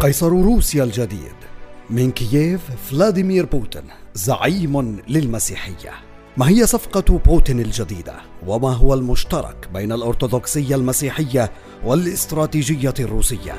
قيصر روسيا الجديد. من كييف فلاديمير بوتين زعيم للمسيحية. ما هي صفقة بوتين الجديدة؟ وما هو المشترك بين الأرثوذكسية المسيحية والاستراتيجية الروسية؟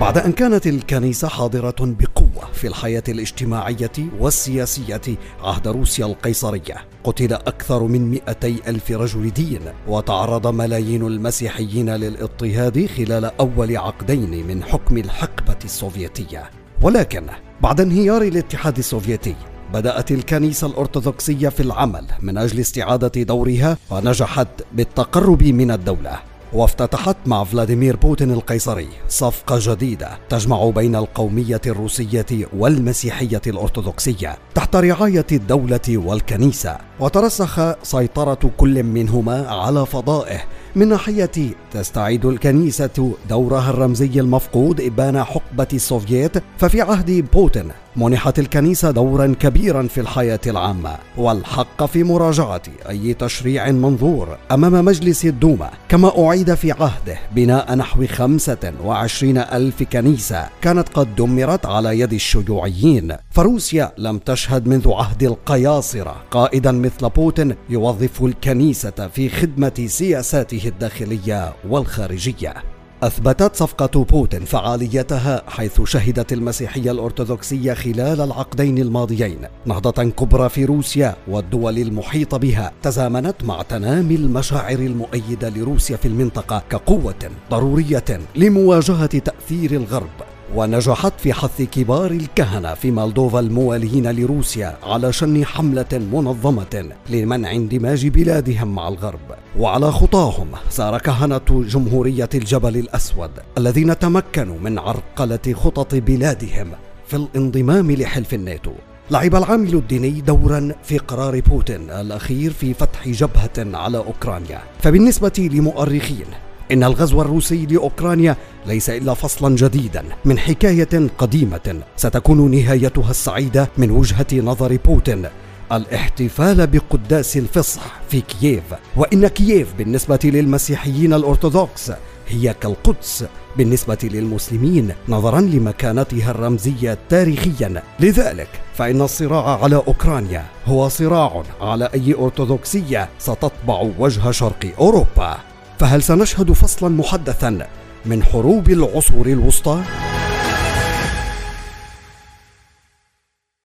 بعد أن كانت الكنيسة حاضرة بقوة في الحياة الاجتماعية والسياسية عهد روسيا القيصرية. قتل أكثر من مئتي ألف رجل دين وتعرض ملايين المسيحيين للاضطهاد خلال أول عقدين من حكم الحقبة السوفيتية. ولكن بعد انهيار الاتحاد السوفيتي بدأت الكنيسة الأرثوذكسية في العمل من أجل استعادة دورها ونجحت بالتقرب من الدولة. وافتتحت مع فلاديمير بوتين القيصري صفقة جديدة تجمع بين القومية الروسية والمسيحية الأرثوذكسية تحت رعاية الدولة والكنيسة وترسخ سيطرة كل منهما على فضائه من ناحية تستعيد الكنيسة دورها الرمزي المفقود إبان حقبة السوفييت ففي عهد بوتين منحت الكنيسة دورا كبيرا في الحياة العامة. والحق في مراجعة أي تشريع منظور أمام مجلس الدوما كما أعيد في عهده بناء نحو خمسة وعشرين ألف كنيسة كانت قد دمرت على يد الشيوعيين. فروسيا لم تشهد منذ عهد القياصرة. قائدا مثل بوتين يوظف الكنيسة في خدمة سياساته الداخلية والخارجية. أثبتت صفقة بوتين فعاليتها حيث شهدت المسيحية الأرثوذكسية خلال العقدين الماضيين نهضة كبرى في روسيا والدول المحيطة بها تزامنت مع تنامي المشاعر المؤيدة لروسيا في المنطقة كقوة ضرورية لمواجهة تأثير الغرب. ونجحت في حث كبار الكهنة في مالدوفا الموالين لروسيا على شن حملة منظمة لمنع اندماج بلادهم مع الغرب. وعلى خطاهم سار كهنة جمهورية الجبل الأسود الذين تمكنوا من عرقلة خطط بلادهم في الانضمام لحلف الناتو. لعب العامل الديني دورا في قرار بوتين الأخير في فتح جبهة على أوكرانيا. فبالنسبة لمؤرخين إن الغزو الروسي لأوكرانيا ليس إلا فصلا جديدا من حكاية قديمة ستكون نهايتها السعيدة من وجهة نظر بوتين. الاحتفال بقداس الفصح في كييف. وإن كييف بالنسبة للمسيحيين الأرثوذكس هي كالقدس بالنسبة للمسلمين نظرا لمكانتها الرمزية تاريخيا. لذلك فإن الصراع على أوكرانيا هو صراع على أي أرثوذكسية ستطبع وجه شرق أوروبا. فهل سنشهد فصلا محدثا من حروب العصور الوسطى؟